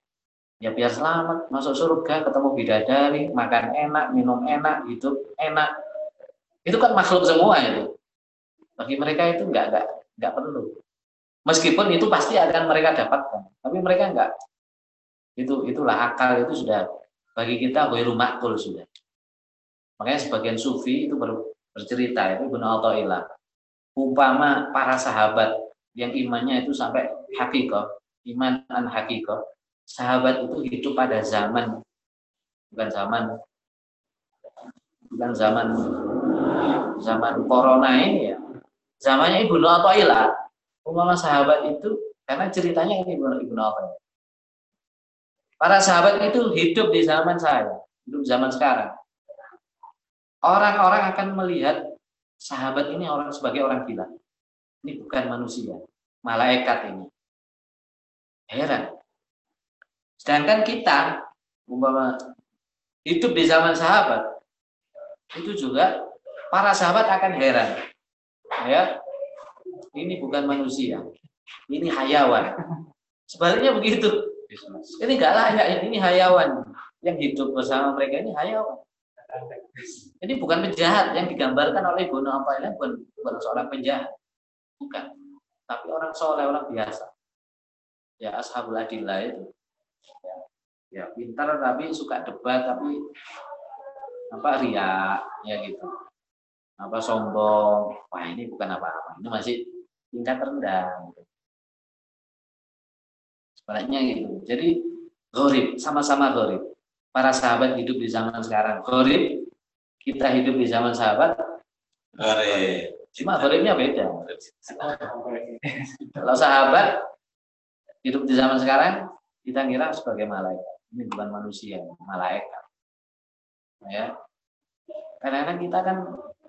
Ya biar selamat, masuk surga, ketemu bidadari, makan enak, minum enak, hidup enak. Itu kan makhluk semua itu. Bagi mereka itu enggak enggak enggak perlu. Meskipun itu pasti akan mereka dapatkan, tapi mereka enggak. Itu itulah akal itu sudah bagi kita rumah makul sudah. Makanya sebagian sufi itu ber, bercerita itu Ibnu Athaillah. Umpama para sahabat yang imannya itu sampai hakikoh, iman an hakikoh, sahabat itu hidup pada zaman bukan zaman bukan zaman zaman corona ini ya. Zamannya Ibnu Athaillah. Umpama sahabat itu karena ceritanya ini Ibnu Athaillah Para sahabat itu hidup di zaman saya, hidup zaman sekarang. Orang-orang akan melihat sahabat ini orang sebagai orang gila. Ini bukan manusia, malaikat ini. Heran. Sedangkan kita, umpama hidup di zaman sahabat, itu juga para sahabat akan heran. Ya, ini bukan manusia, ini hayawan. Sebaliknya begitu. Ini enggak layak, ini hayawan. Yang hidup bersama mereka ini hayawan. Ini bukan penjahat yang digambarkan oleh Bono ini bukan, bukan seorang penjahat. Bukan. Tapi orang soleh, orang biasa. Ya ashabul adillah itu. Ya, ya pintar tapi suka debat tapi apa ria ya gitu. Apa sombong. Wah ini bukan apa-apa. Ini masih tingkat rendah. Sebaliknya gitu. Jadi gorib, sama-sama gorib. Para sahabat hidup di zaman sekarang gorib, kita hidup di zaman sahabat gorib. Cuma goribnya beda. Kalau sahabat hidup di zaman sekarang, kita kira sebagai malaikat. Ini bukan manusia, malaikat. Ya. Kadang-kadang kita kan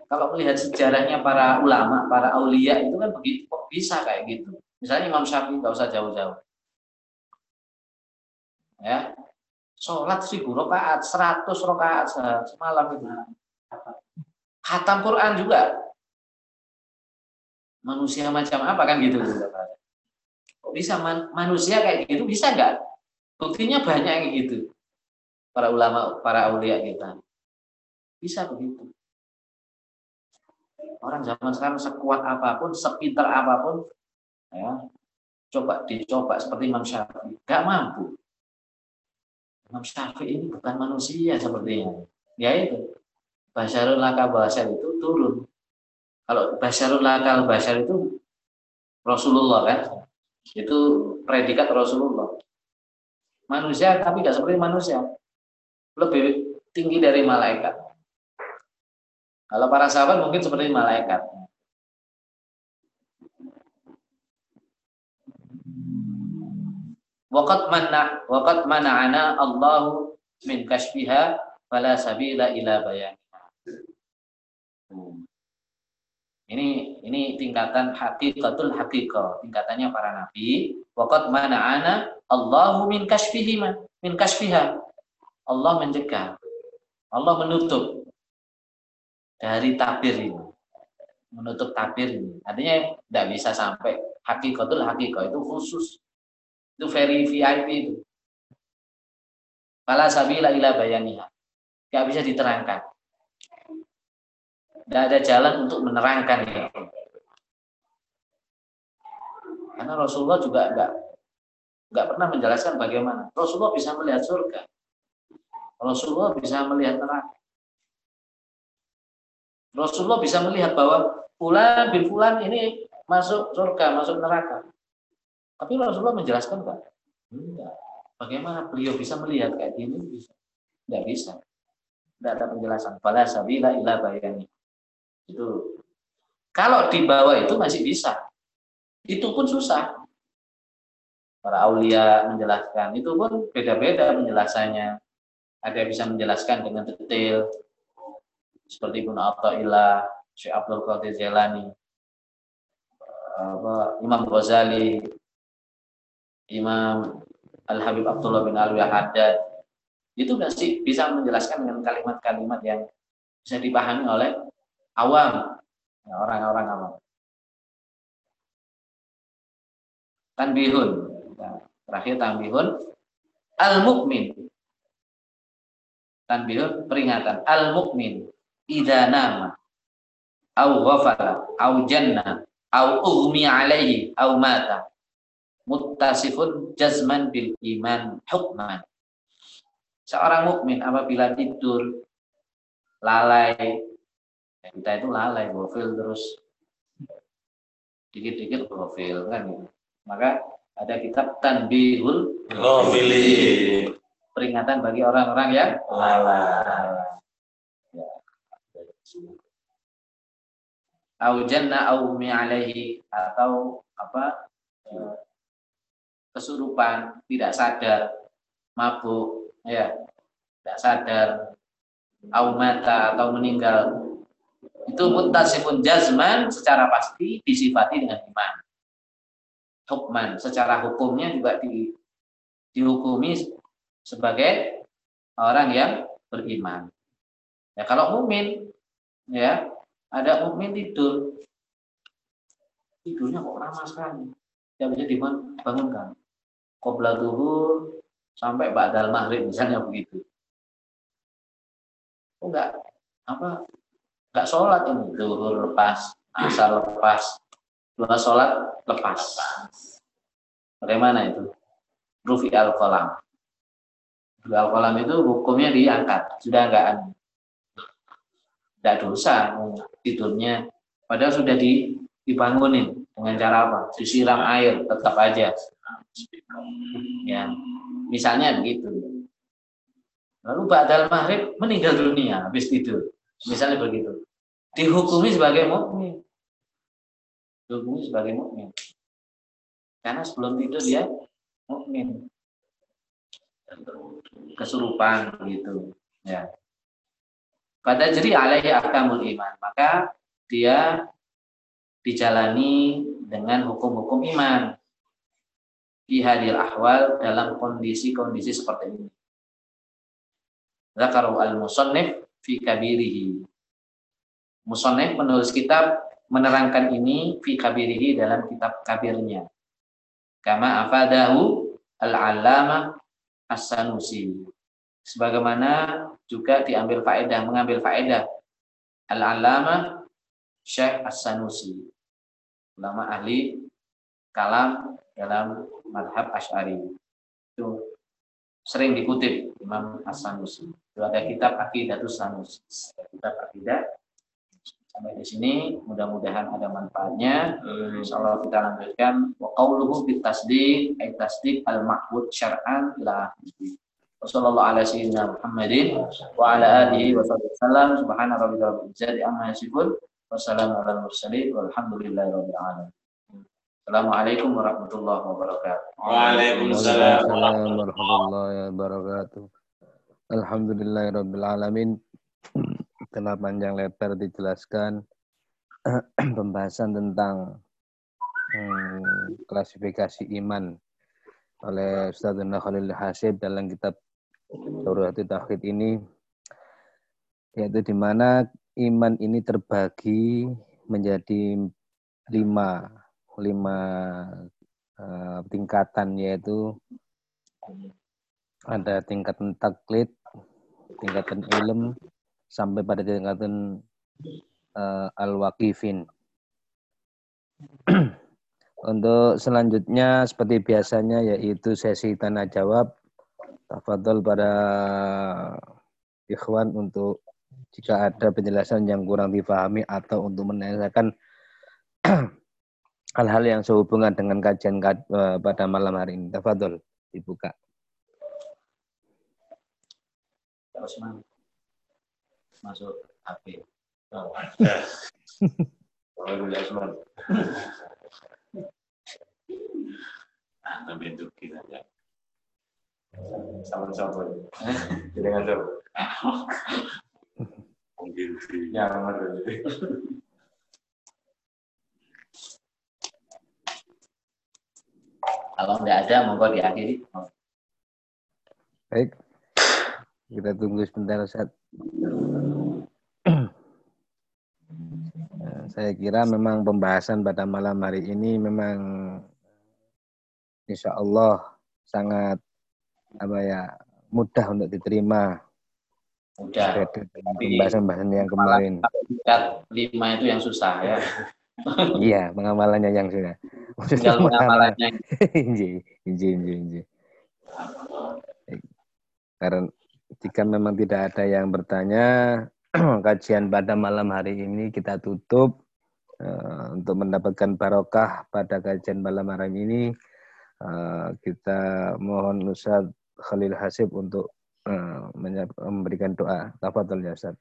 kalau melihat sejarahnya para ulama, para aulia itu kan begitu kok bisa kayak gitu. Misalnya Imam Syafi'i nggak usah jauh-jauh ya sholat seribu rakaat seratus rakaat semalam itu khatam Quran juga manusia macam apa kan gitu kok bisa man, manusia kayak gitu bisa nggak buktinya banyak kayak gitu para ulama para aulia kita bisa begitu orang zaman sekarang sekuat apa pun sepintar apa pun ya coba dicoba seperti Imam Syafi'i nggak mampu Imam Syafi'i ini bukan manusia sepertinya. Ya itu. Basyarul laka basyar itu turun. Kalau basyarul laka basyar itu Rasulullah kan. Itu predikat Rasulullah. Manusia tapi tidak seperti manusia. Lebih tinggi dari malaikat. Kalau para sahabat mungkin seperti malaikat. Waqat mana waqat mana'ana Allahu min kashfiha fala sabila ila bayaniha. Hmm. Ini ini tingkatan hakikatul hakikah, tingkatannya para nabi. Waqat mana'ana Allahu min kashfihi min kashfiha. Allah mencegah. Allah menutup dari tabir ini. Menutup tabir ini. Artinya tidak bisa sampai hakikatul hakikah itu khusus itu very VIP itu. Fala sabila ila bayaniha. Gak bisa diterangkan. Tidak ada jalan untuk menerangkan itu. Karena Rasulullah juga enggak enggak pernah menjelaskan bagaimana. Rasulullah bisa melihat surga. Rasulullah bisa melihat neraka. Rasulullah bisa melihat bahwa fulan bin fulan ini masuk surga, masuk neraka. Tapi Rasulullah menjelaskan kan? Enggak. Bagaimana beliau bisa melihat kayak gini? Bisa. Enggak bisa. Tidak ada penjelasan. Fala sabila ila bayani. Itu. Kalau di bawah itu masih bisa. Itu pun susah. Para aulia menjelaskan. Itu pun beda-beda penjelasannya. Ada yang bisa menjelaskan dengan detail. Seperti Ibnu Atta'illah, Syekh Abdul Qadir Jailani, Imam Ghazali, Imam Al Habib Abdullah bin Alwi Haddad itu masih bisa menjelaskan dengan kalimat-kalimat yang bisa dipahami oleh awam. Ya, orang-orang awam. Tanbihun, nah, terakhir tanbihun. Al-mukmin. Tanbih peringatan. Al-mukmin. Idza nama. Au ghafala. Au janna. Au ughmi alaihi. Au mata. Muttasifun jazman bil iman. Hukman. Seorang mukmin apabila tidur lalai kita itu lalai gofil terus dikit-dikit gofil kan gitu. maka ada kitab tanbihul Ghafili. peringatan bagi orang-orang yang lalai ya. au janna au mi alaihi atau apa kesurupan tidak sadar mabuk ya tidak sadar au mata atau meninggal itu mutasifun jazman secara pasti disifati dengan iman. Hukman secara hukumnya juga di, dihukumi sebagai orang yang beriman. Ya kalau mukmin ya ada mukmin tidur. Tidurnya kok lama sekali. Tidak bisa dibangunkan qobla duhur sampai ba'dal maghrib misalnya begitu. Oh enggak apa enggak sholat ini duhur lepas, asar lepas, dua sholat lepas. Bagaimana itu? Rufi al kolam. Rufi al kolam itu hukumnya diangkat, sudah enggak enggak dosa tidurnya, padahal sudah dibangunin dengan cara apa? Disiram air tetap aja Ya, misalnya begitu. Lalu Ba'dal Maghrib meninggal dunia habis tidur. Misalnya begitu. Dihukumi sebagai mukmin. Dihukumi sebagai mukmin. Karena sebelum tidur dia mukmin. Kesurupan gitu. Ya. Pada jadi alaihi akamul iman. Maka dia dijalani dengan hukum-hukum iman di hadir ahwal dalam kondisi-kondisi seperti ini. Zakaru al-musannif fi kabirihi. Musannif menulis kitab menerangkan ini fi kabirihi dalam kitab kabirnya. Kama afadahu al-allama as-sanusi. Sebagaimana juga diambil faedah, mengambil faedah al-allama Syekh as-sanusi. Ulama ahli kalam dalam madhab Ash'ari. Itu sering dikutip Imam As-Sanusi. Itu ada kitab Aqidatus Sanusi. Kitab Aqidah. Sampai di sini mudah-mudahan ada manfaatnya. Insyaallah kita lanjutkan wa qauluhu bit tasdiq ay tasdiq al mahmud syar'an ila Wassallallahu ala sayyidina Muhammadin wa ala alihi wa sallam subhana rabbika rabbil izzati amma yasifun wassalamu ala mursalin walhamdulillahi rabbil alamin Assalamualaikum warahmatullahi wabarakatuh. Waalaikumsalam warahmatullahi wabarakatuh. Alhamdulillahirrabbilalamin. Telah panjang lebar dijelaskan pembahasan tentang hmm, klasifikasi iman oleh Ustaz Khalil Hasib dalam kitab Surahati Tauhid ini yaitu di mana iman ini terbagi menjadi lima lima uh, tingkatan yaitu ada tingkatan taklid, tingkatan ilm, sampai pada tingkatan uh, al-waqifin. Untuk selanjutnya seperti biasanya yaitu sesi tanya jawab. Tafadhol pada ikhwan untuk jika ada penjelasan yang kurang difahami atau untuk menanyakan hal-hal yang sehubungan dengan kajian uh, pada malam hari ini. Tafadol, dibuka. Osman masuk HP. Oh, kita ya. Sama-sama. Dengan siapa? Mungkin. Ya, Kalau tidak ada, monggo diakhiri. Baik. Kita tunggu sebentar, Ustaz. Nah, saya kira memang pembahasan pada malam hari ini memang insya Allah sangat apa ya mudah untuk diterima Udah. pembahasan-pembahasan yang kemarin. Tingkat lima itu yang susah ya. iya, pengamalannya yang sudah. Tinggal pengamalannya. Inji, inji, inji, inji. Karena jika memang tidak ada yang bertanya, kajian pada malam hari ini kita tutup uh, untuk mendapatkan barokah pada kajian malam hari ini. Uh, kita mohon Ustaz Khalil Hasib untuk Eh, memberikan doa. Tafadhol ya Ustaz.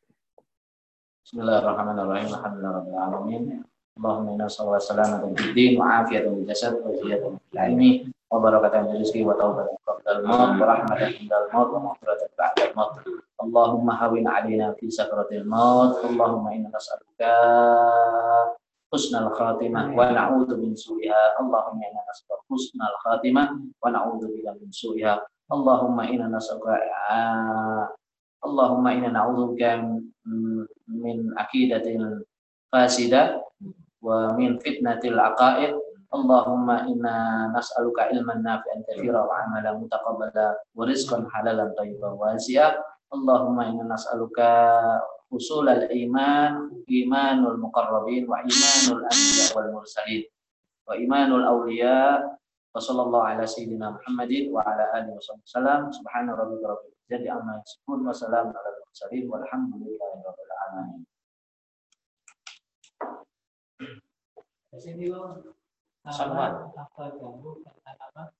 Bismillahirrahmanirrahim. Alhamdulillahirabbil Allahumma inna sallallahu salamatan fid din wa afiyatan fil jasad wa ziyadatan fil ilmi wa barakatan fil rizqi wa tawbatan qabla al-maut wa rahmatan indal maut wa maghfiratan ba'da al-maut. Allahumma hawin 'alaina fi sakratil maut. Allahumma inna nas'aluka husnal khatimah wa na'udzu min su'iha. Allahumma inna nas'aluka husnal khatimah wa na'udzu bika min su'iha. Allahumma inna nas'aluka Allahumma inna na'udzubika min aqidatil fasida wa min fitnatil aqaid Allahumma inna nas'aluka ilman nafi'an katsira wa amalan mutaqabbala wa Allahumma inna nas'aluka usulal iman imanul muqarrabin wa imanul anbiya wal mursalin wa imanul awliya wa sallallahu ala sayyidina Muhammadin wa ala alihi wasallam. Subhana rabbika rabbil izzati amma yasifun wa salamun ala mursalin walhamdulillahi rabbil alamin. Salwan.